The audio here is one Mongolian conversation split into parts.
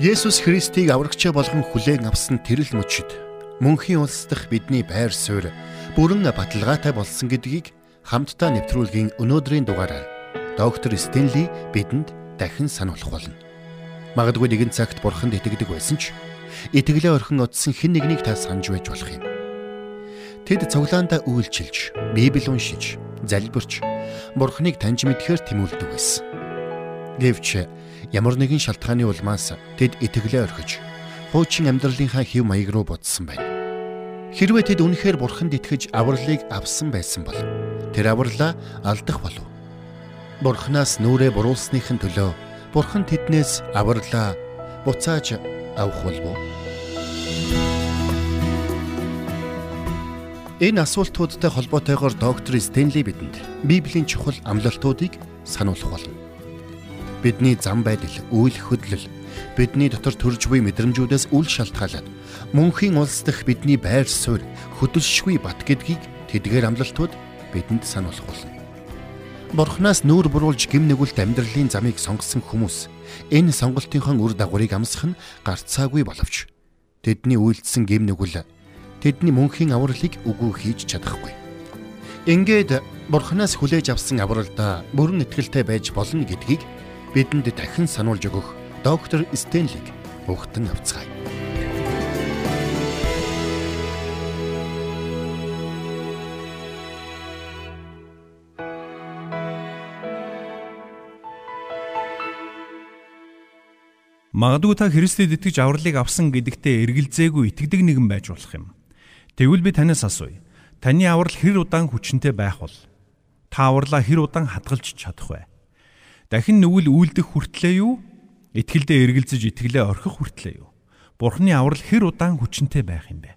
Есүс Христийг аврагчаа болгон хүлээн авсан тэрл мөчид мөнхийн улс дахь бидний байр суурь бүрэн баталгаатай болсон гэдгийг хамтдаа нэвтрүүлгийн өнөөдрийн дугаараар доктор Стенли бидэнд дахин сануулах болно. Магадгүй нэгэн цагт бурханд итгэдэг байсан ч итгэлээ орхин утсан хэн нэгнийг та санаж байж болох юм. Тэд цуглаандаа үйлчилж, Библи уншиж, залбирч, бурхныг таньж мэдхээр тэмүүлдэг байсан. Гэвч ямар нэгэн шалтгааны улмаас тэд итгэлээ орхиж хуучин амьдралынхаа хэв маяг руу буцсан байна. Хэрвээ тэд үнэхээр бурханд итгэж авралыг авсан байсан бол тэр авралаа алдах болов. Бурханаас нүрээ буруулсныхын төлөө бурхан тэднээс авралаа буцааж авах болов. Энэ асуултуудтай холбоотойгоор доктор Стенли бидэнд Библийн чухал амлалтуудыг сануулах болно бидний зам байдал, үйл хөдлөл бидний дотор төрж буй мэдрэмжүүдээс үл шалтгаалаад мөнхийн улс дахь бидний байр суурь хөдөлшгүй бат гэдгийг тэдгээр амлалтууд бидэнд сануулах болно. Бурхнаас нүүр буруулж гим нэгүүлт амьдралын замыг сонгосон хүмүүс энэ сонголтынхон үр дагаврыг амсах нь гарцаагүй боловч тэдний үйлдэлсэн гим нэгүл тэдний мөнхийн авралыг үгүй хийж чадахгүй. Ингээд Бурханаас хүлээж авсан авралдаа бүрэн итгэлтэй байж болно гэдгийг бидэнд дахин сануулж өгөх доктор Стенлиг өгтөн авцгаая. Магадгүй та Христэд итгэж авралыг авсан гэдэгтээ эргэлзээгүй итгэдэг нэгэн байж болох юм. Тэгвэл би танаас асууя. Таны аврал хэр удаан хүчнтэй байх бол та авралаа хэр удаан хадгалж чадах вэ? Дахин нүгэл үйлдэх хүртлээ юу? Итгэлдээ эргэлзэж итгэлээ орхих хүртлээ юу? Бурхны аврал хэр удаан хүчнтэй байх юм бэ?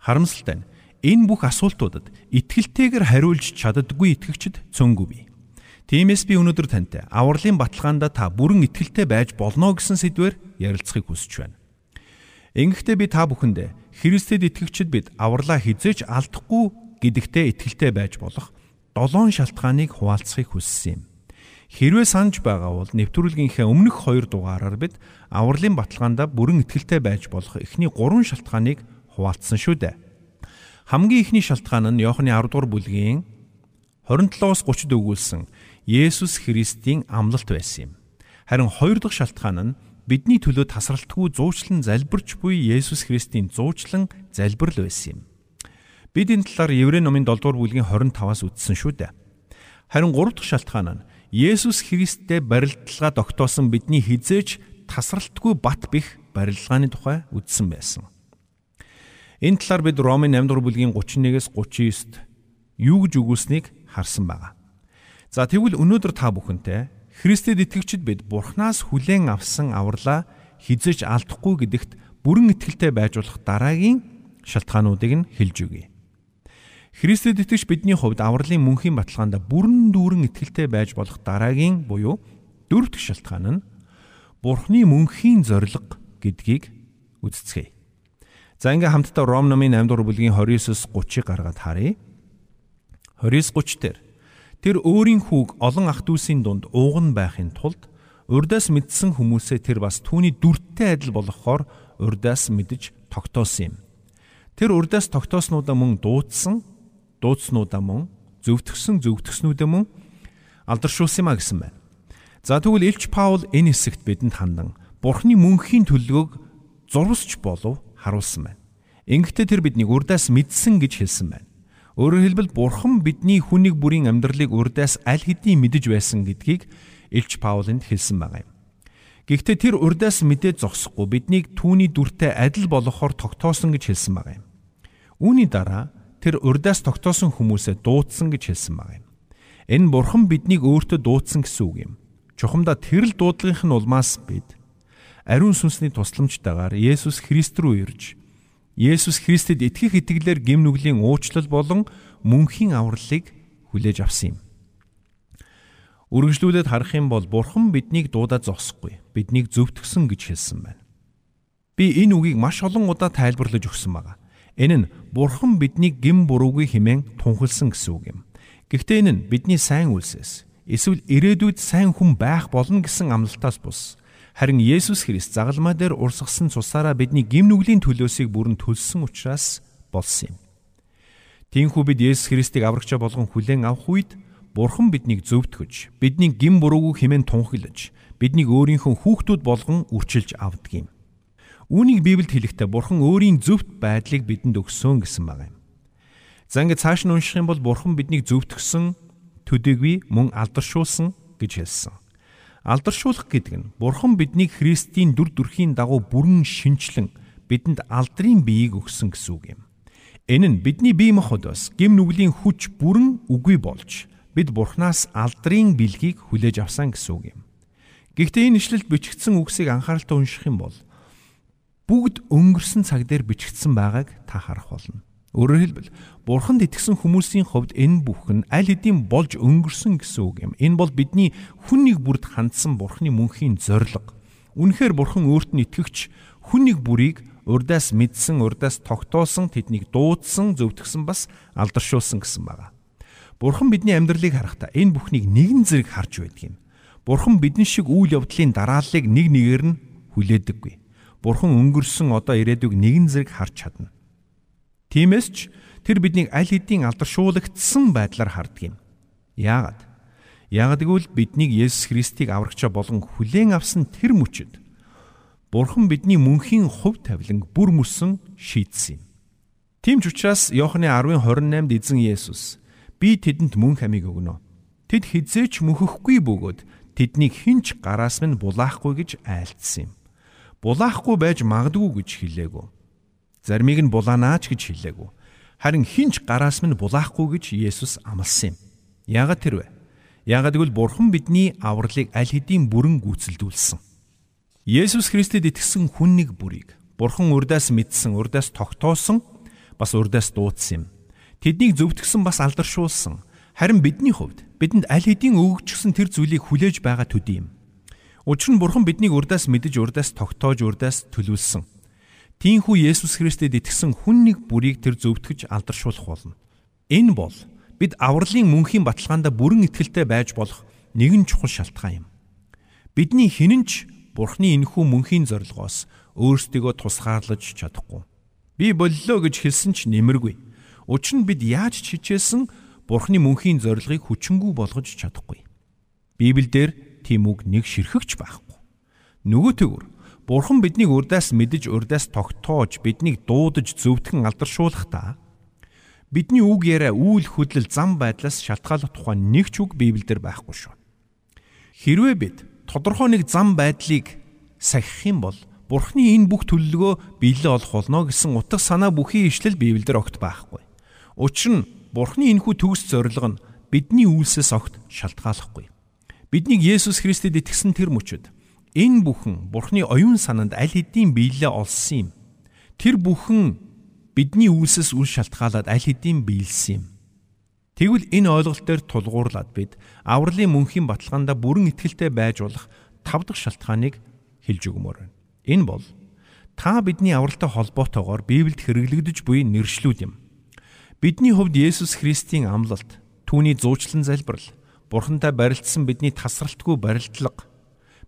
Харамсалтай нь энэ бүх асуултуудад итгэлтэйгээр хариулж чаддаггүй итгэгчд цөөнгүй бий. Тиймээс би өнөөдөр тантай авралын баталгаанда та бүрэн итгэлтэй байж болно гэсэн сэдвээр ярилцахыг хүсэж байна. Ингэхдээ би та бүхэндээ Христэд итгэгчид бид авралаа хизээж алдахгүй гэдэгтээ итгэлтэй байж болох долоон шалтгааныг хуваалцахыг хүссэн юм. Хэрвээ санаж байгаа бол нэвтрүүлгийнхээ өмнөх хоёр дугаараар бид авралын баталгаанда бүрэн итгэлтэй байж болох эхний гурван шалтгааныг хуваалцсан шүү дээ. Хамгийн ихний шалтгаан нь Иохны 10 дугаар бүлгийн 27-оос 30-д өгүүлсэн Есүс Христийн амлалт байсан юм. Харин хоёр дахь шалтгаан нь бидний төлөө тасралтгүй зуучлан залбирч буй Есүс Христийн зуучлан залбирал байсан юм. Бид энэ талаар Еврей номын 7 дугаар бүлгийн 25-аас үздсэн шүү дээ. Харин гурав дахь шалтгаан нь Есүс Христтэй барилдалгаа тогтоосон бидний хизээж тасралтгүй бат бих барилгааны тухай үздсэн байсан. Энэ талаар бид Ромын 8 дугаар бүлгийн 31-ээс 39-д юу гэж өгүүлснийг харсан байгаа. За тэгвэл өнөөдөр та бүхэнтэй Христэд итгэгчид бид Бурханаас хүлээн авсан авралаа хизэж алдахгүй гэдэгт бүрэн итгэлтэй байж болох дараагийн шалтгаануудыг нь хэлж өгье. Христэд итгэж бидний хувьд авралын мөнхийн баталгаанд бүрэн дүүрэн итгэлтэй байж болох дараагийн буюу дөрөв дэх шалтгаан нь Бурхны мөнхийн зориг гэдгийг үздцгээе. За ингээм хамтдаа Ром номын 8 дугаар бүлгийн 29-с 30-ыг гаргаад харъя. 29-30 дээр тэр өөрийн хүүг олон ах дүүсийн дунд ууган байхын тулд урдаас мэдсэн хүмүүсээ тэр бас түүний дүрттэй адил болгохоор урдаас мэдж тогтоосон юм. Тэр урдаас тогтооснуудаа мөн дуудсан дуудснуудаа мөн зөвтгсөн зөвтгснүүдээ мөн алдаршуулсан юм а гэсэн байна. За тэгвэл Илч Паул энэ хэсэгт бидэнд хандан Бурхны мөнхийн төлөвөг зурвасч болов харуулсан байна. Ингэхдээ тэр биднийг урдаас мэдсэн гэж хэлсэн байна. Өөрөөр хэлбэл Бурхан бидний хүнийг бүрийн амьдралыг урдаас аль хэдийн мэдэж байсан гэдгийг Илч Паулынд хэлсэн байгаа юм. Гэхдээ тэр урдаас мэдээ зогсохгүй биднийг түүний дүртэй адил болгохоор тогтоосон гэж хэлсэн байгаа юм. Үүний дараа тэр урдаас тогтоосон хүмүүсээ дуудсан гэж хэлсэн баг юм. Энэ бурхан биднийг өөртөө дуудсан гэсэн үг юм. Чухамдаа тэрл дуудлагынх нь улмаас бид ариун сүнсний тусламжтайгаар Есүс Христ рүү ирж Есүс Христэд итгэх итгэлээр гим нүглийн уучлал болон мөнхийн авралыг хүлээж авсан юм. Үргэлжлүүлээд харах юм бол Бурхан биднийг дуудаад зогсохгүй. Биднийг зөвтгсөн гэж хэлсэн байна. Би энэ үгийг маш олон удаа тайлбарлаж өгсөн байгаа. Энэ нь Бурхан биднийг гим буруугүй хэмээн тунхилсан гэсэн үг юм. Гэхдээ энэ нь бидний сайн үлсээс эсвэл ирээдүйд сайн хүн байх болно гэсэн амлалтаас бус. Харин Есүс Христ загалмаа дээр урсгасан цусаараа бидний гим нүглийн төлөөсийг бүрэн төлсөн учраас болсон юм. Тиймээс бид Есүс Христийг аврагчаа болгон хүлээн авах үед Бурхан биднийг зөвтгөж, бидний гим буруугүй хэмээн тунхаглаж, биднийг өөрийнхөө хүүхдүүд болгон үрчилж авдаг юм. Үүнийг Библиэд хэлэхдээ Бурхан өөрийн зөвхт байдлыг бидэнд өгсөн гэсэн байна юм. За ингээд цааш нь унших юм бол Бурхан биднийг зөвтгсөн төдийгүй мөн алдаршуулсан гэж хэлсэн. Алдаршуулах гэдэг нь Бурхан биднийг Христийн дүр төрхийн дагуу бүрэн шинчлэн бидэнд алдрын биеийг өгсөн гэсэн үг юм. Энэ нь бидний бие махбодоос гим нүглийн хүч бүрэн үгүй болж бид Бурханаас алдрын бэлгийг хүлээж авсан гэсэн үг юм. Гэхдээ энэ ишлэлд бичигдсэн үгсийг анхааралтай унших юм бол бүгд өнгөрсөн цаг дээр бичигдсэн байгааг та харах болно. Өөрөөр хэлбэл Бурханд итгэсэн хүмүүсийн хувьд энэ бүх нь аль хэдийн болж өнгөрсөн гэсэн үг юм. Энэ бол бидний хүн нэг бүрд хандсан Бурханы мөнхийн зориг. Үнэхээр Бурхан өөрт нь итгэгч хүн нэг бүрийг урдаас мэдсэн, урдаас тогтоосон, тэднийг дуудсан, зөвтгсөн бас алдаршуулсан гэсэн байна. Бурхан бидний амьдралыг харахтаа энэ бүхнийг нэгэн зэрэг харж байдаг юм. Бурхан бидэн шиг үйл явдлын дарааллыг нэг нэгээр нь хүлээдэггүй. Бурхан өнгөрсөн одоо ирээдүйг нэгэн зэрэг харж чадна. Тиймээс ч тэр биднийг аль хэдийн алдаршуулагдсан байдлаар хардаг юм. Яагаад? Яагаад гэвэл биднийг Есүс Христийг аврагчаа болгон хүлээн авсан тэр мөчөд Бурхан бидний мөнхийн хувь тавиланг бүр мөсөн шийдсэн юм. Тийм ч учраас Иохны 10:28-д эзэн Есүс би тэдэнд мөнх амийг өгнө. Тэд хизээч мөхөхгүй бөгөөд тэднийг хинч гараас минь булаахгүй гэж айлтсан юм. Булаахгүй байж магадгүй гэж хэлээгүү. Зармийг нь булаанаач гэж хэлээгүү. Харин хинч гараас минь булаахгүй гэж Есүс амласан юм. Яагаад тэр вэ? Яагаад гэвэл Бурхан бидний авралыг аль хэдийн бүрэн гүйцэлдүүлсэн. Есүс Христэд итгэсэн хүн нэг бүрийг Бурхан урдаас мэдсэн, урдаас тогтоосон, бас урдаас дуудсан юм. Тэднийг зөвтгсөн бас алдаршуулсан. Харин бидний хувьд бидэнд аль хэдийн өгөгчсөн тэр зүйлийг хүлээж байгаа төдий юм. Учир нь Бурхан биднийг урдаас мэдэж, урдаас тогтоож, урдаас төлөвлөсөн. Тиймээс Есүс Христэд итгэсэн хүн нэг бүрийг тэр зөвтгөж алдаршуулах болно. Энэ бол бид авралын мөнхийн баталгаанд бүрэн итгэлтэй байж болох нэгэн чухал шалтгаан юм. Бидний хинэнч Бурхны энэхүү мөнхийн зорилгоос өөрсдийгөө тусгаарлаж чадахгүй. Би боллоо гэж хэлсэн ч нэмэргүй. Учир нь бид яаж ч хичээсэн Бурхны мөнхийн зорилгыг хүчингү болгож чадахгүй. Библиэлд тийм үг нэг ширхэгч байхгүй. Нөгөө төгөр Бурхан биднийг урдаас мэдэж урдаас тогтоож биднийг дуудаж зөвтгөн алдаршуулахдаа бидний үг яриа үйл хөдлөл зам байдлаас шалтгааллах тухай нэг ч үг Библиэлд байхгүй шүү. Хэрвээ бид тодорхой нэг зам байдлыг сахих юм бол Бурхны энэ бүх төлөлгөө биелэл олох болно гэсэн утга санаа бүхий ишлэл Библиэлд огт байхгүй. Учир нь Бурхны энэхүү төгс зорилго нь бидний үйлсээс огт шалтгааллахгүй. Биднийг Есүс Христэд итгэсэн тэр мөчөд энэ бүхэн Бурхны оюун санаанд аль хэдийн биелэлээ олсон юм. Тэр бүхэн бидний үйлсээс үл шалтгаалаад аль хэдийн биелсэн юм. Тэгвэл энэ ойлголт дээр тулгуурлаад бид авралын мөнхийн баталгаанда бүрэн итгэлтэй байж болох тав дахь шалтгааныг хэлж өгмөр байна. Энэ бол та бидний авралтай холбоотойгоор Библиэд хэрэглэгдэж буй нэршлүүд юм. Бидний хувьд Есүс Христийн амлалт, түүний зуучлан залбирал, Бурхантай барилдсан бидний тасралтгүй барилдлага,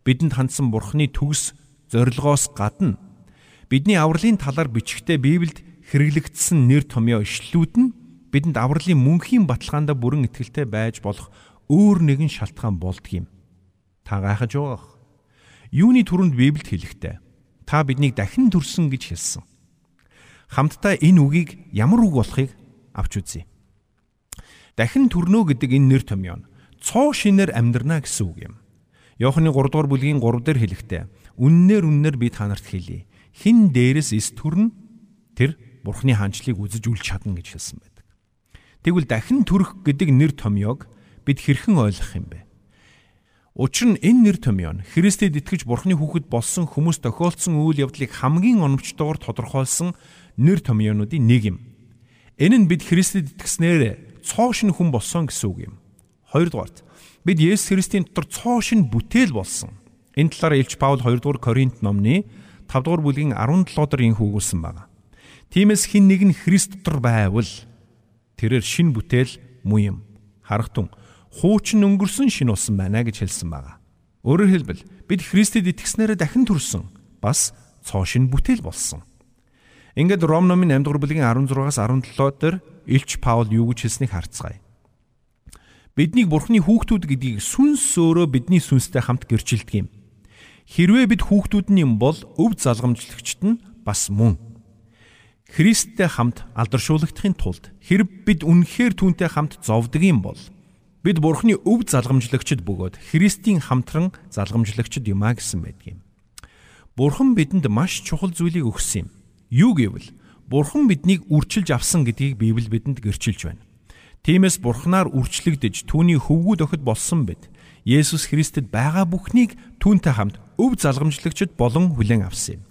бидэнд хандсан Бурханы төгс зорилгоос гадна бидний авралын талаар бичгтээ Библиэд хэрэглэгдсэн нэр томьёо ишлүүд нь бидэнд авралын мөнхийн баталгаанд бүрэн итгэлтэй байж болох өөр нэгэн шалтгаан болдг юм. Та гайхаж байгаах. Юуны түрүүнд Библиэд хэлэхдээ та биднийг дахин төрсөн гэж хэлсэн. Хамтдаа энэ үгийг ямар үг болохыг авч үзье. Дахин төрнөө гэдэг энэ нэр томьёо нь цоо шинээр амьдрна гэсэн үг юм. Йоханны 3 дугаар бүлгийн 3 дээр хэлэхдээ үннээр үннээр би та нарт хэлье. Хин дээрээс эс төрн тэр Бурхны хаанчлыг үзэж үл чадна гэж хэлсэн байдаг. Тэгвэл дахин төрөх гэдэг нэр томьёог бид хэрхэн ойлгох юм бэ? Учир нь энэ нэр томьёо нь Христэд итгэж Бурхны хүүхэд болсон хүмүүс тохиолдсон үйл явдлыг хамгийн оновчтойгоор тодорхойлсон нэр томьёонуудын нэг юм. Энэ нь бид Христэд итгэснээр цоо шин хүн болсон гэсэн үг юм. Хоёрдугаарт бид Есүс Христийн дотор цоо шин бүтээл болсон. Энэ талаар Илч Паул 2 дугаар Коринт номны 5 дугаар бүлгийн 17 дээр инх үгүүлсэн байна. Тиймээс хин нэг нь Христ дотор байвал тэрээр шин бүтээл муу юм. Харахтун хуучин өнгөрсөн шин болсон байна гэж хэлсэн байна. Өөрөөр хэлбэл бид Христэд итгэснээрээ дахин төрсөн бас цоо шин бүтээл болсон. Ингээд Ром номын 8 дугаар бүлгийн 16-аас 17 дээр Илч Паул юу гэж хэлснийг харцгаая. Биднийг Бурхны хүүхдүүд гэдгийг сүнс өөрөө бидний сүнстэй хамт гэрчилдэг юм. Хэрвээ бид хүүхдүүд нь юм бол өв залгамжлагчд нь бас мөн. Христтэй хамт алдаршуулгадахын тулд хэрэг бид үнэхээр түүнтэй хамт зовдөг юм бол бид Бурхны өв залгамжлагчд бөгөөд Христийн хамтран залгамжлагчд юмаа гэсэн байдгийн. Бурхан бидэнд маш чухал зүйлийг өгсөн юм. Юу гэвэл Бурхан биднийг үрчилж авсан гэдгийг Библи бидэнд гэрчилж байна. Тиймээс Бурханаар үрчлэгдэж түүний хөвгүүд охид болсон бид Есүс Христэд байгаа бүхнийг түүнтэй хамт өв залгамжлагчд болон хүлээн авсан юм.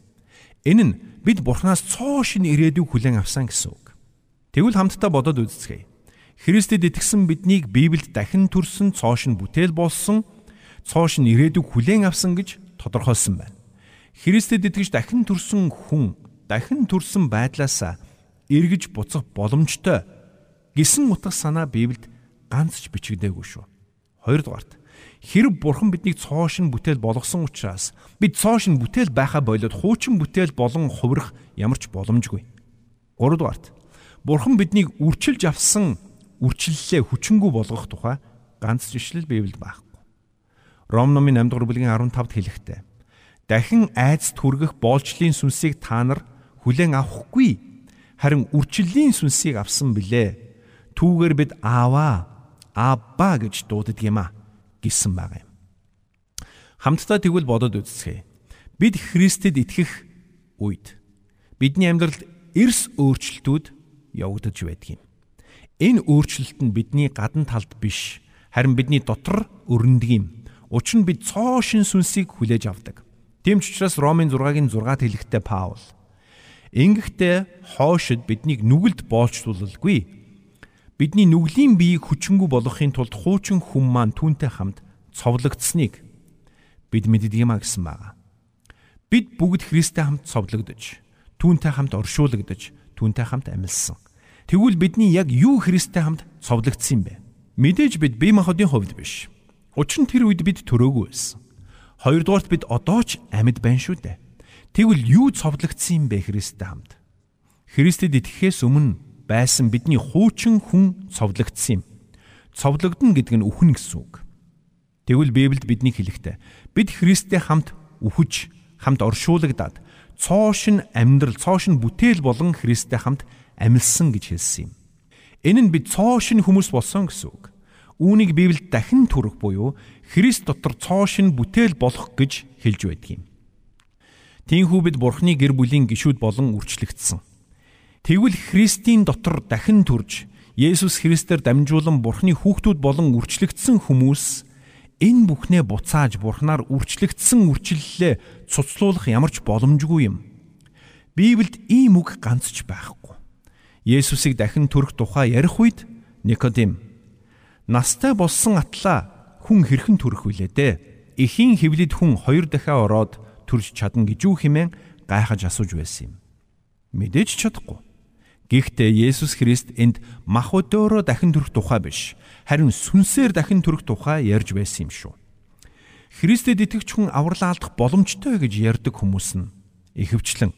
Энэ нь бид Бурханаас цоо шин ирээдүйг хүлээн авсан гэсэн үг. Тэгвэл хамтдаа бодоод үзцгээе. Христэд итгэсэн биднийг Библиэд дахин төрсөн цоо шин бүтээл болсон, цоо шин ирээдүйг хүлээн авсан гэж тодорхойлсон байна. Христэд итгэж дахин төрсөн хүн дахин төрсөн байдлаасаа эргэж буцах боломжтой гэсэн утга санаа Библиэд ганц ч бичигдээгүй шүү. Хоёрдугаарт хэрэг бурхан биднийг цоошин бүтээл болгосон учраас бид цоошин бүтээл байхаа болоод хуучин бүтээл болон хувирах ямар ч боломжгүй. Гуравдугаарт бурхан биднийг үрчилж авсан үрчлэлээ хүчингү болгох тухай ганц жишлэл Библиэд байхгүй. Ром номын 8 дугаар бүлгийн 15-д хэлэхдээ дахин айц түргэх боолчлын сүнсийг та нар хүлээн авахгүй харин үрчлэлийн сүнсийг авсан билээ түүгээр бид ааваа абба гэж дууддаг юм а гэсэн байгаа юм. Хамтдаа тэгвэл бодоод үзье. Бид Христэд итгэх үед бидний амьдралд эрс өөрчлөлтүүд явагдаж байдаг юм. Энэ өөрчлөлт нь бидний гадна талд биш харин бидний дотор өрнөдөг юм. Учир нь бид цоо шин сүнсийг хүлээж авдаг. Тийм ч учраас Ромын 6-гийн 6-д хэлэхдээ Паул Ингэхдээ хоошид биднийг нүгэлд боолчлуулалгүй бидний нүглийн биеийг хүчингү болгохын тулд хуучин хүм маань түүнтэй хамт цовлогдсныг бид мэддэг юм а гэсэн байна. Бид бүгд Христтэй хамт цовлогдож, түүнтэй хамт оршуулгадж, түүнтэй хамт амьлсан. Тэгвэл бидний яг юу Христтэй хамт цовлогдсон юм бэ? Мэдээж бид бие махбодын хувьд биш. Учир нь тэр үед бид төрөөгүй байсан. Хоёрдугаарт бид одоо ч амьд байна шүү дээ. Тэгвэл юу цовлогдсон юм бэ Христтэй хамт? Христэд итгэхээс өмнө байсан бидний хуучин хүн цовдлогдсон юм. Цовдлогдно гэдэг нь үхэн гэсэн үг. Тэгвэл Библиэд бидний хэлэхдээ бид Христтэй хамт үхэж, хамт оршуулгадаад цоошин амьдрал, цоошин бүтээл болон Христтэй хамт амьлсан гэж хэлсэн юм. Энэ нь бид цоошин хүмүүс болсон гэсэн үг. Үүнийг Библиэд дахин төрөх буюу Христ дотор цоошин бүтээл болох гэж хэлж байдаг юм. Тиймээс бид Бурхны гэр бүлийн гишүүд болон үрчлэгдсэн. Тэгвэл Христийн дотор дахин төрж Есүс Христээр дамжуулан Бурхны хүүхдүүд болон үрчлэгдсэн хүмүүс энэ бүхнээ буцааж Бурхнаар үрчлэгдсэн үрчлэлээ цуцлуулах ямар ч боломжгүй юм. Библиэд ийм үг ганц ч байхгүй. Есүсийг дахин төрөх тухай ярих үед Никодим настай болсон атлаа хүн хэрхэн төрөх вүлээ дээ? Эхийн хөвлөд хүн хоёр дахиад ороод төрж чадна гэж юу хэмээн гайхаж асууж байсан юм. Мэдээж чадахгүй. Гэхдээ Есүс Христ энд мах өдөөрөө дахин төрөх тухай биш, харин сүнсээр дахин төрөх тухай ярьж байсан юм шүү. Христэд итгэвч хүн авралаа алдах боломжтой гэж ярьдаг хүмүүс нь ихэвчлэн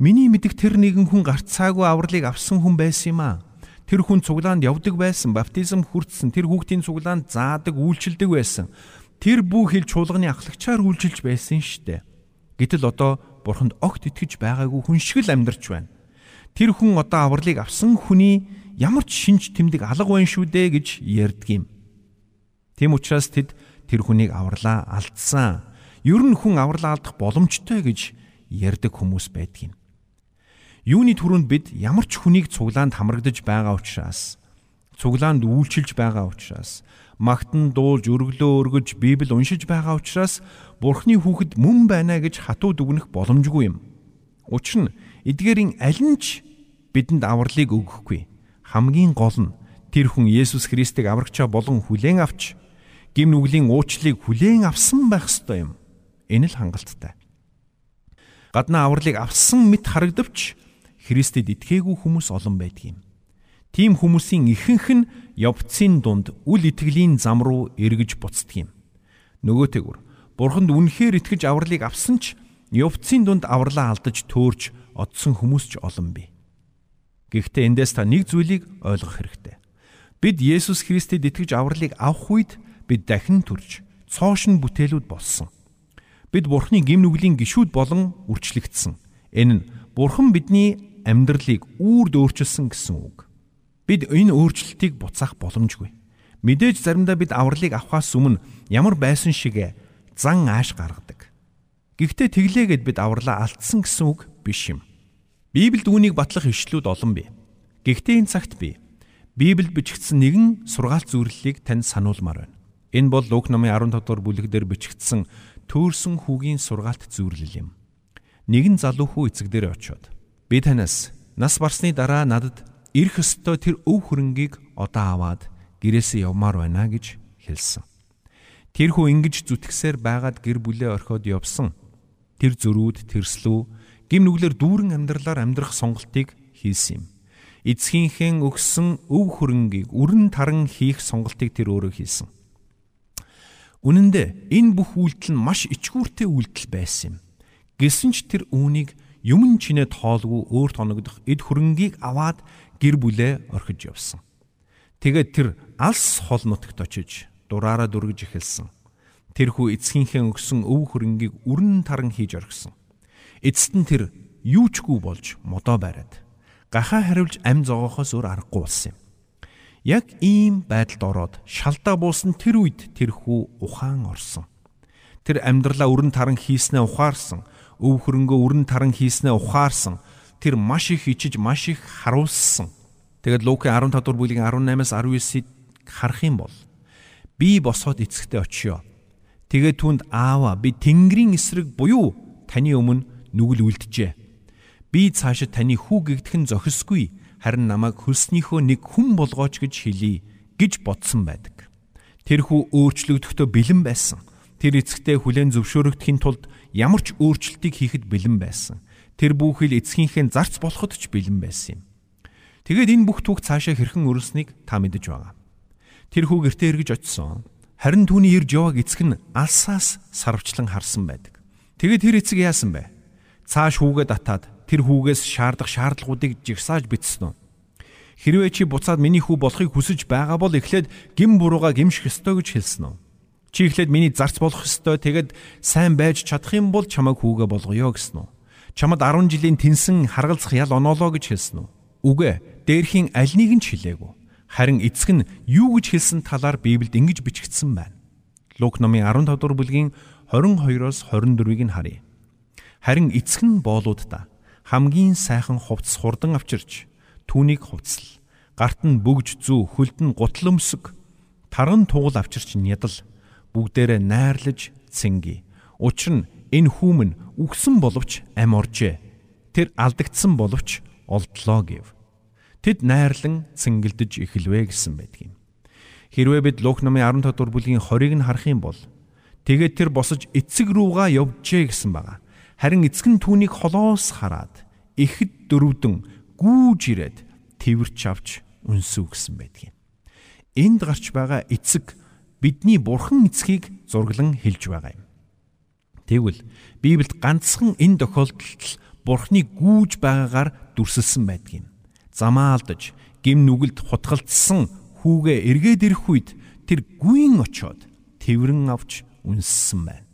Миний мэдих тэр нэгэн хүн гарцаагүй авралыг авсан хүн байсан юм аа. Тэр хүн цуглаанд явдаг байсан, баптизм хүртсэн, тэр хүүхдийн цуглаанд заадаг, үйлчилдэг байсан. Тэр бүх хил чуулганы ахлагчаар үйлчилж байсан штэ. Гэтэл одоо бурханд огт итгэж байгаагүй хүн шиг л амьдарч байна тэр хүн одоо авралыг авсан хүний ямар ч шинж тэмдэг алга байна шүү дээ гэж ярьдаг юм. Тийм учраас тэд тэр хүнийг авралаа алдсан. Ер нь хүн авралаа алдах боломжтой гэж ярьдаг хүмүүс байдаг юм. Юуны түрүүнд бид ямар ч хүнийг цуглаанд хамрагдаж байгаа учраас цуглаанд үйлчилж байгаа учраас магтан дуулж өргөлөө өргөж Библи уншиж байгаа учраас Бурхны хүүхэд мөн байна гэж хатуу дүгнэх боломжгүй юм. Учир нь эдгээрийн аль нь ч бидэнд авралыг өгөхгүй. Хамгийн гол нь тэр хүн Есүс Христийг аврагчаа болон хүлээн авч гим нүглийн уучлалыг хүлээн авсан байх ёстой юм. Энэ л хангалттай. Гадна авралыг авсан мэт харагдавч Христэд итгээгүй хүмүүс олон байдаг юм. Тийм хүмүүсийн ихэнх нь явцын дунд үл итгэлийн зам руу эргэж буцдаг юм. Нөгөөтэйгүр Бурханд үнэхээр итгэж авралыг авсан ч Явцын дунд авралаа алдаж төөрч одсон хүмүүс ч олон бий. Гэхдээ эндээс та нэг зүйлийг ойлгох хэрэгтэй. Бид Есүс Христэд итгэж авралыг авах үед бид дахин төрж цоошин бүтээлүүд болсон. Бид Бурхны гим нүглийн гişүүд болон үрчлэгдсэн. Энэ нь Бурхан бидний амьдралыг үрд өөрчилсөн гэсэн үг. Бид энэ өөрчлөлтийг буцаах боломжгүй. Мэдээж заримдаа бид авралыг авахаас өмнө ямар байсан шигэ зан ааш гаргадаг. Гэхдээ тэглээгээд бид авралаа алдсан гэсэн үг биш юм. Библиэд үүнийг батлах ишлүүд олон бий. Гэхдээ энэ цагт би Библиэд бичигдсэн нэгэн сургаалт зөвлөлийг танд сануулмаар байна. Энэ бол Лук номын 15 дугаар бүлэг дээр бичигдсэн төөрсөн хүүгийн сургаалт зөвлөл юм. Нэгэн залуу хүү эцэг дээр очиод би танаас нас барсны дараа надад ирэх ёстой тэр өв хөрөнгийг одоо аваад гэрээсээ явмаар байна гэж хэлсэн. Тэр хүү ингэж зүтгэсээр байгаад гэр бүлээ орхиод явсан тэр зөрүүд тэрслүү гим нүглэр дүүрэн амьдралаар амьдрах сонголтыг хийсэн юм. Эцгийнхээ өгсөн өв хөрөнгийг өрн таран хийх сонголтыг тэр өөрөө хийсэн. Үнэн дээр энэ бүх үйлдэл нь маш ичгүүртэй үйлдэл байсан юм. Гэсэн ч тэр үүнийг юмн чинээ тоолгүй өөр тоногдох эд хөрөнгийг аваад гэр бүлээ орхиж явсан. Тэгээд тэр алс хол нутагт очиж дураараа дүргэж эхэлсэн. Тэрхүү эцгийнхээ өгсөн өв хөрөнгийг өрн таран хийж орхисон. Эцэст нь тэр юучгүй болж модоо бариад гахаа хариулж ам зогоохоос өөр аргагүй болсон юм. Яг ийм байдалд ороод шалдаа буусан тэр үед тэрхүү ухаан орсон. Тэр амьдралаа өрн таран хийснээ ухаарсан, өв хөрөнгөө өрн таран хийснээ ухаарсан. Тэр маш их ичиж маш их харуулсан. Тэгэд Лук 15 дугаар бүлгийн 18-аас 19-ийг харах юм бол би босоод эцэгтэй очиё Тэгээд түнд аава би Тэнгэрийн эсрэг буюу таны өмнө нүгэл үлджээ. Би цаашид таны хүү гэгдхэн зохисгүй харин намайг хөлснийхөө нэг хүн болгооч гэж хэлий гэж бодсон байдаг. Тэр хүү өөрчлөгдөхдөө бэлэн байсан. Тэр эцэгтэй хүлэн зөвшөөрөгдөхийн тулд ямар ч өөрчлөлтийг хийхэд бэлэн байсан. Тэр бүхэл эцгийнхээ зарц болоход ч бэлэн байсан юм. Тэгээд энэ бүх түүх цаашаа хэрхэн өрнөснийг та мэдэж байгаа. Тэр хүү гэртээ эргэж очисон. Харин түүний ирж яваг эцэг нь алсаас сарвчлан харсан байдаг. Тэгээд тэр эцэг яасан бэ? Цааш хүүгээ татаад тэр хүүгээс шаардах шаардлагуудыг жигсааж бичсэн үү? Хэрвээ чи буцаад миний хүү болохыг хүсэж байгаа бол эхлээд гим бурууга гимших ёстой гэж хэлсэн үү? Чи эхлээд миний зарц болох ёстой тэгэд сайн байж чадах юм бол чамайг хүүгээ болгоё гэсэн үү? Чамд 10 жилийн тэнсэн харгалзах ял оноолоо гэж хэлсэн үү? Үгүй ээ, дээрхийн аль нэг нь ч хэлээгүй. Харин эцэг нь юу гэж хэлсэн талаар Библиэд ингэж бичигдсэн байна. Лук номын 15 дугаар бүлгийн 22-оос 24-ийг нь харъя. Харин эцэг нь боолуудаа хамгийн сайхан хувцс хурдан авчирч түүнийг хувцсал. Гарт нь бөгж зүү, хөлд нь гутал өмсөг, таран тугал авчирч нядал бүгдээрээ найрлаж цэнги. Учир нь энэ хүүмэн үгсэн боловч ам оржээ. Тэр алдагдсан боловч олдлоо гэв тэд найрлан цэнгэлдэж эхэлвэ гэсэн байдгийн. Хэрвээ бид Лук номын 15 дугаар бүлгийн 20-ыг нь харах юм бол тэгээд тэр босож эцэг руугаа явжээ гэсэн байгаа. Харин эцэг нь түүнийг холоос хараад ихэд дөрвдөн гүүж ирээд тэрч авч үнсүү гэсэн байдгийн. Энд гарч байгаа эцэг бидний бурхан эцгийг зурглан хэлж байгаа юм. Тэгвэл Библиэд ганцхан энэ тохиолдолд бурхны гүүж байгаагаар дүрсэлсэн байдгийн замаа алдаж гим нүгэлд хутгалдсан хүүгээ эргээд ирэх үед тэр гүйн очоод тэрвэн авч үнссэн байна.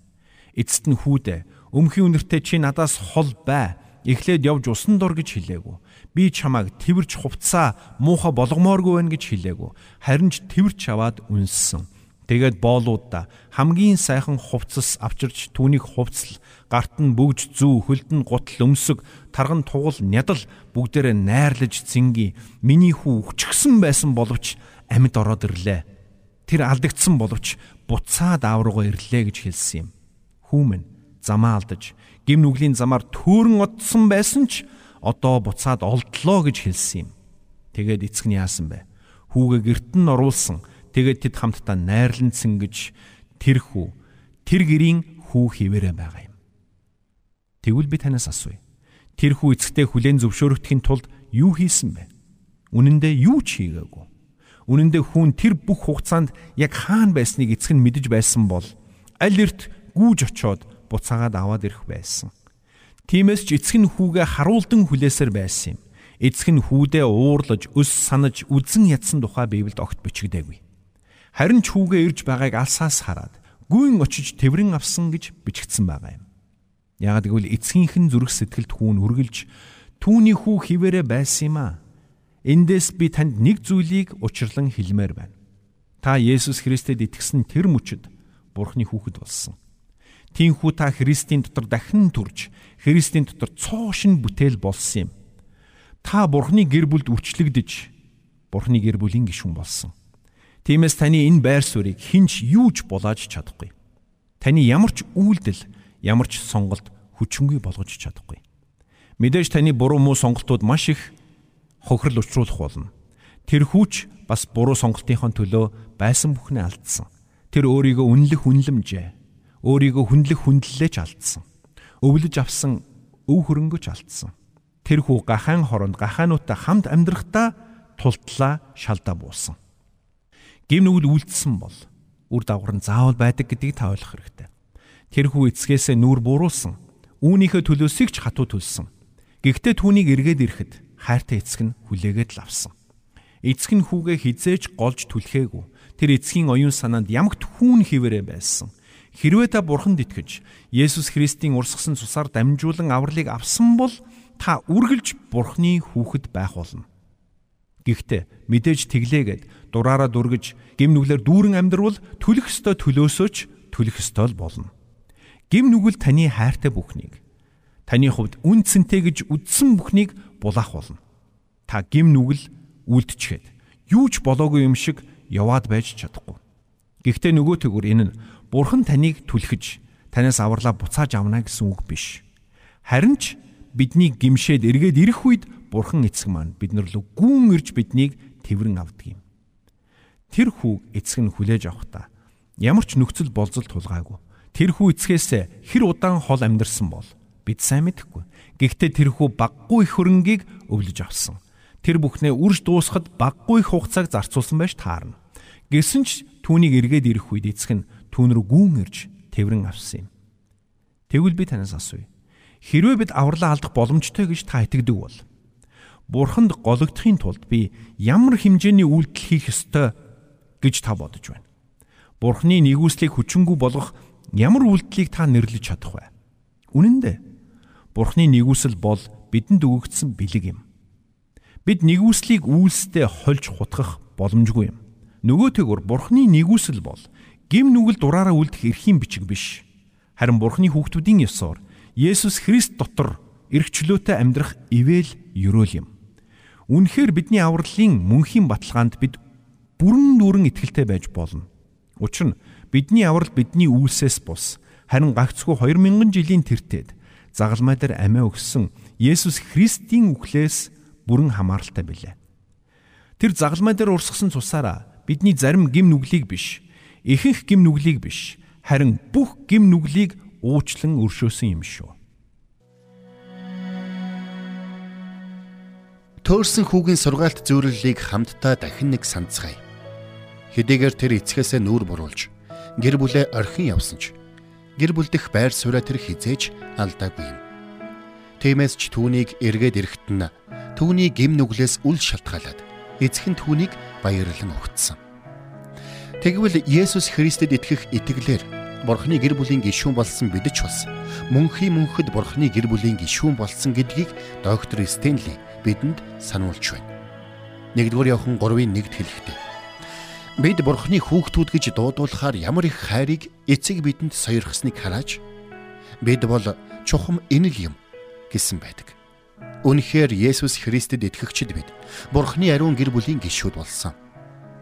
Эцэст нь хүүдээ өмхийн үнэртэй чи надаас хол бай. Эхлээд явж усан дур гэж хэлээгүү. Би чамайг тэрч хувцаа муухай болгомооргүй байна гэж хэлээгүү. Харин ч тэрч аваад үнссэн. Тэгээд боолуудаа хамгийн сайхан хувцас авчирч түүнийг хувцал гарт нь бөгж зүү хөлд нь гутал өмсөг тарган тугал нядал бүгдээрээ найрлаж цэнги миний хүү өчгсөн байсан боловч амьд ороод ирлээ. Тэр алдагдсан боловч буцаад аавруугаа ирлээ гэж хэлсэн юм. Хүүмэн замаа алдаж гим нүглийн замаар төөрөн одсон байсан ч одоо буцаад олдлоо гэж хэлсэн юм. Тэгээд эцэг нь яасан бэ? Хүүгээ герт нь оруулсан Тэгээд тэд хамтдаа найрлан цэнгэж тэр хүү тэр гэрийн хүү хിവэрэ байгаа юм. Тэгвэл би танаас асууя. Тэр хүү эцэгтэй хүлээн зөвшөөрөгдөхийн тулд юу хийсэн бэ? Үнэн дээр юу ч хийгээгүй. Үнэн дээр хүн тэр бүх хугацаанд яг хаана байсныг эцэг нь мэдэж байсан бол Аль эрт гүүж очоод буцаагаад аваад ирэх байсан. Тиймээс ч эцэг нь хүүгээ харуулдан хүлээсээр байсан юм. Эцэг нь хүүдээ уурлаж, өс санаж, үдсэн ядсан тухай Библиэд огт бичигдээгүй. Харин ч хүүгээ ирж байгааг алсаас хараад гүйн очиж тэврэн авсан гэж бичигдсэн байгаа юм. Яг гэвэл эцгийнх нь зүрх сэтгэлд хүүн үргэлж түүний хүү хിവэрэ байсан юм а. Эндээс би танд нэг зүйлийг учирлан хэлмээр байна. Та Есүс Христэд итгэсэн тэр мөчөд Бурхны хүүхэд болсон. Тинхүү та Христийн дотор дахин төрж, Христийн дотор цоошин бүтээл болсон юм. Та Бурхны гэр бүлд үрчлэгдэж, Бурхны гэр бүлийн гишүүн болсон. Тиймээс таны энэ байр суурийг хинч юуж булааж чадахгүй. Таны ямар ч үйлдэл, ямар ч сонголт хүчингүй болгож чадахгүй. Мэдээж таны буруу муу сонголтууд маш их хохирол учруулах болно. Тэр хүүч бас буруу сонголтынхон төлөө байсан бүхнээ алдсан. Тэр өөрийгөө үнэлэх үнлэмжээ, өөрийгөө хүндлэх хүндлэлээч алдсан. Өвлөж авсан өв хөрөнгөч алдсан. Тэр хүү гахаан хоронд гахаануудтай хамт амьдрахдаа тултлаа шалдаа буусан. Гим нүгэл үйлдэлсэн бол үр дагавар нь заавал байдаг гэдгийг та ойлгох хэрэгтэй. Тэр хүү эцгээсээ нүур буруулсан. Үүнийхээ төлөөсөө ч хатуу төлсөн. Гэхдээ түүнийг эргээд ирэхэд хайртай эцэг нь хүлээгээд л авсан. Эцэг нь хүүгээ хизээж голж түлхээгүй. Тэр эцгийн оюун санаанд ямагт хүүн хിവэрэ байсан. Хэрвээ та бурханд итгэж Есүс Христийн урсгсан цусаар дамжуулан авралыг авсан бол та үргэлж бурхны хүүхэд байх болно. Гэхдээ мэдээж тэглээгээд дураараа дүргэж гим нүглэр дүүрэн амьдрвал төлөх ёстой төлөөсөөч төлөх ёстой болно. Гим нүгэл таны хайртай бүхнийг таны хувьд үн цэнтэй гэж үздсэн бүхнийг булаах болно. Та гим нүгэл үлдчихэд юу ч болоогүй юм шиг яваад байж чадахгүй. Гэхдээ нөгөө төгөр энэ нь Бурхан таныг түлхэж танаас авралаа буцааж авна гэсэн үг биш. Харин ч бидний гимшээд эргээд ирэх үед Бурхан эцэг маань биднэр лөө гүүн ирж биднийг тэрвэн авдаг юм. Тэр хүү эцэг нь хүлээж авахдаа ямар ч нөхцөл болзол тулгаагүй. Тэр хүү эцгээс хэр удаан хол амьдарсан бол бид сайн мэдэхгүй. Гэхдээ тэр хүү баггүй их хөрөнгийг өвлөж авсан тэр бүхнээ үрж дуусахад баггүй их хугацааг зарцуулсан байж таарна. Гэсэн ч түүнийг эргээд ирэх үед эцэг нь түүн рүү гүүн ирж тэрвэн авсан юм. Тэгвэл би танаас асууя. Хэрвээ бид авралаа алдах боломжтой гэж та итгэдэг бол Бурханд гологдохын тулд би ямар хэмжээний үйлдэл хийх ёстой гэж та бодож байна. Бурхны нэгүслийг хүчингү болгох ямар үйлдэлийг та нэрлэж чадах вэ? Үнэн дээ. Бурхны нэгүсэл бол бидэнд өгөгдсөн бэлэг юм. Бид нэгүслийг үйлстэй хольж хутгах боломжгүй юм. Нөгөө тэгүр Бурхны нэгүсэл бол гим нүгэл дураараа үлдэх эрхийн бичиг биш. Харин Бурхны хүүхдүүдийн ёсоор Есүс Христ дотор эргчлөөтэй амьдрах ивэл ёроол юм. Үнэхээр бидний авралын мөнхийн баталгаанд бид бүрэн дүүрэн итгэлтэй байж болно. Учир нь бидний аврал бидний үйлсээс бус харин гагцгүй 2000 жилийн тэртет загалмай дээр амиа өгсөн Есүс Христийн үхлээс бүрэн хамааралтай билээ. Тэр загалмай дээр урсгасан цусаараа бидний зарим гим нүглийг биш, ихэнх гим нүглийг биш, харин бүх гим нүглийг уучлан өршөөсөн юм шүү. Төөрсөн хүүгийн сургаалт зөвлөлийг хамтдаа дахин нэг санацгаая. Хэдийгээр тэр эцгээсээ нүүр буруулж гэр бүлээ орхин явсан ч гэр бүлдэх байр сууриа тэр хизээж алдаагүй юм. Тиймээс ч түүнийг эргээд ирэхэд нь түүний гим нүглээс үл шалтгаалаад эцэг нь түүнийг баярлан өгцсөн. Тэгвэл Есүс Христэд итгэх итгэлээр Бурхны гэр бүлийн гишүүн болсон бид ч бас мөнхийн мөнхөд Бурхны гэр бүлийн гишүүн болсон гэдгийг доктор Стенли бидэнд сануулж байна. 1-р Иохан 3-ын 1-д хэлэхдээ бид Бурхны хүүхдүүд гэж дуудуулахаар ямар их хайрыг эцэг бидэнд сойрхсныг хараад бид бол чухам энэ л юм гэсэн байдаг. Үнэхээр Есүс Христэд итгэгчид бид Бурхны ариун гэр бүлийн гишүүд болсон.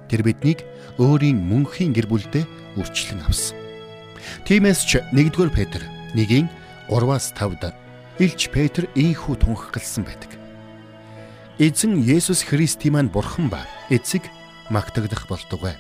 Тэр биднийг өөрийн мөнхийн гэр бүлдээ үрчлэн авсан. Тиймээс ч 1-р Петр 1-ийн 3-аас 5-д Илч Петр ийхүү тунхагласан байдаг. Эзэн Есүс Христийн маань Бурхан ба эцэг магтагдах болтугай.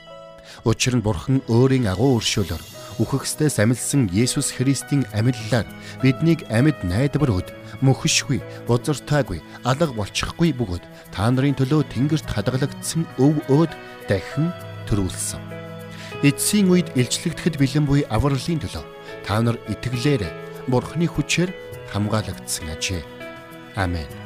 Учир нь Бурхан өөрийн агуу өршөөлөөр үхэгсдээс амилсан Есүс Христийн амиллаар биднийг амьд найдвар өд мөхөшгүй, бузартаагүй, алга болчихгүй бөгөөд та нарын төлөө тэнгэрт хадгалагдсан өв өөд дахин төрүүлсэн. эцсийн үед илчлэгдэхэд бэлэн буй авралын төлөө та нар итгэлээр Бурхны хүчээр хамгаалагдсан ажээ. Амен.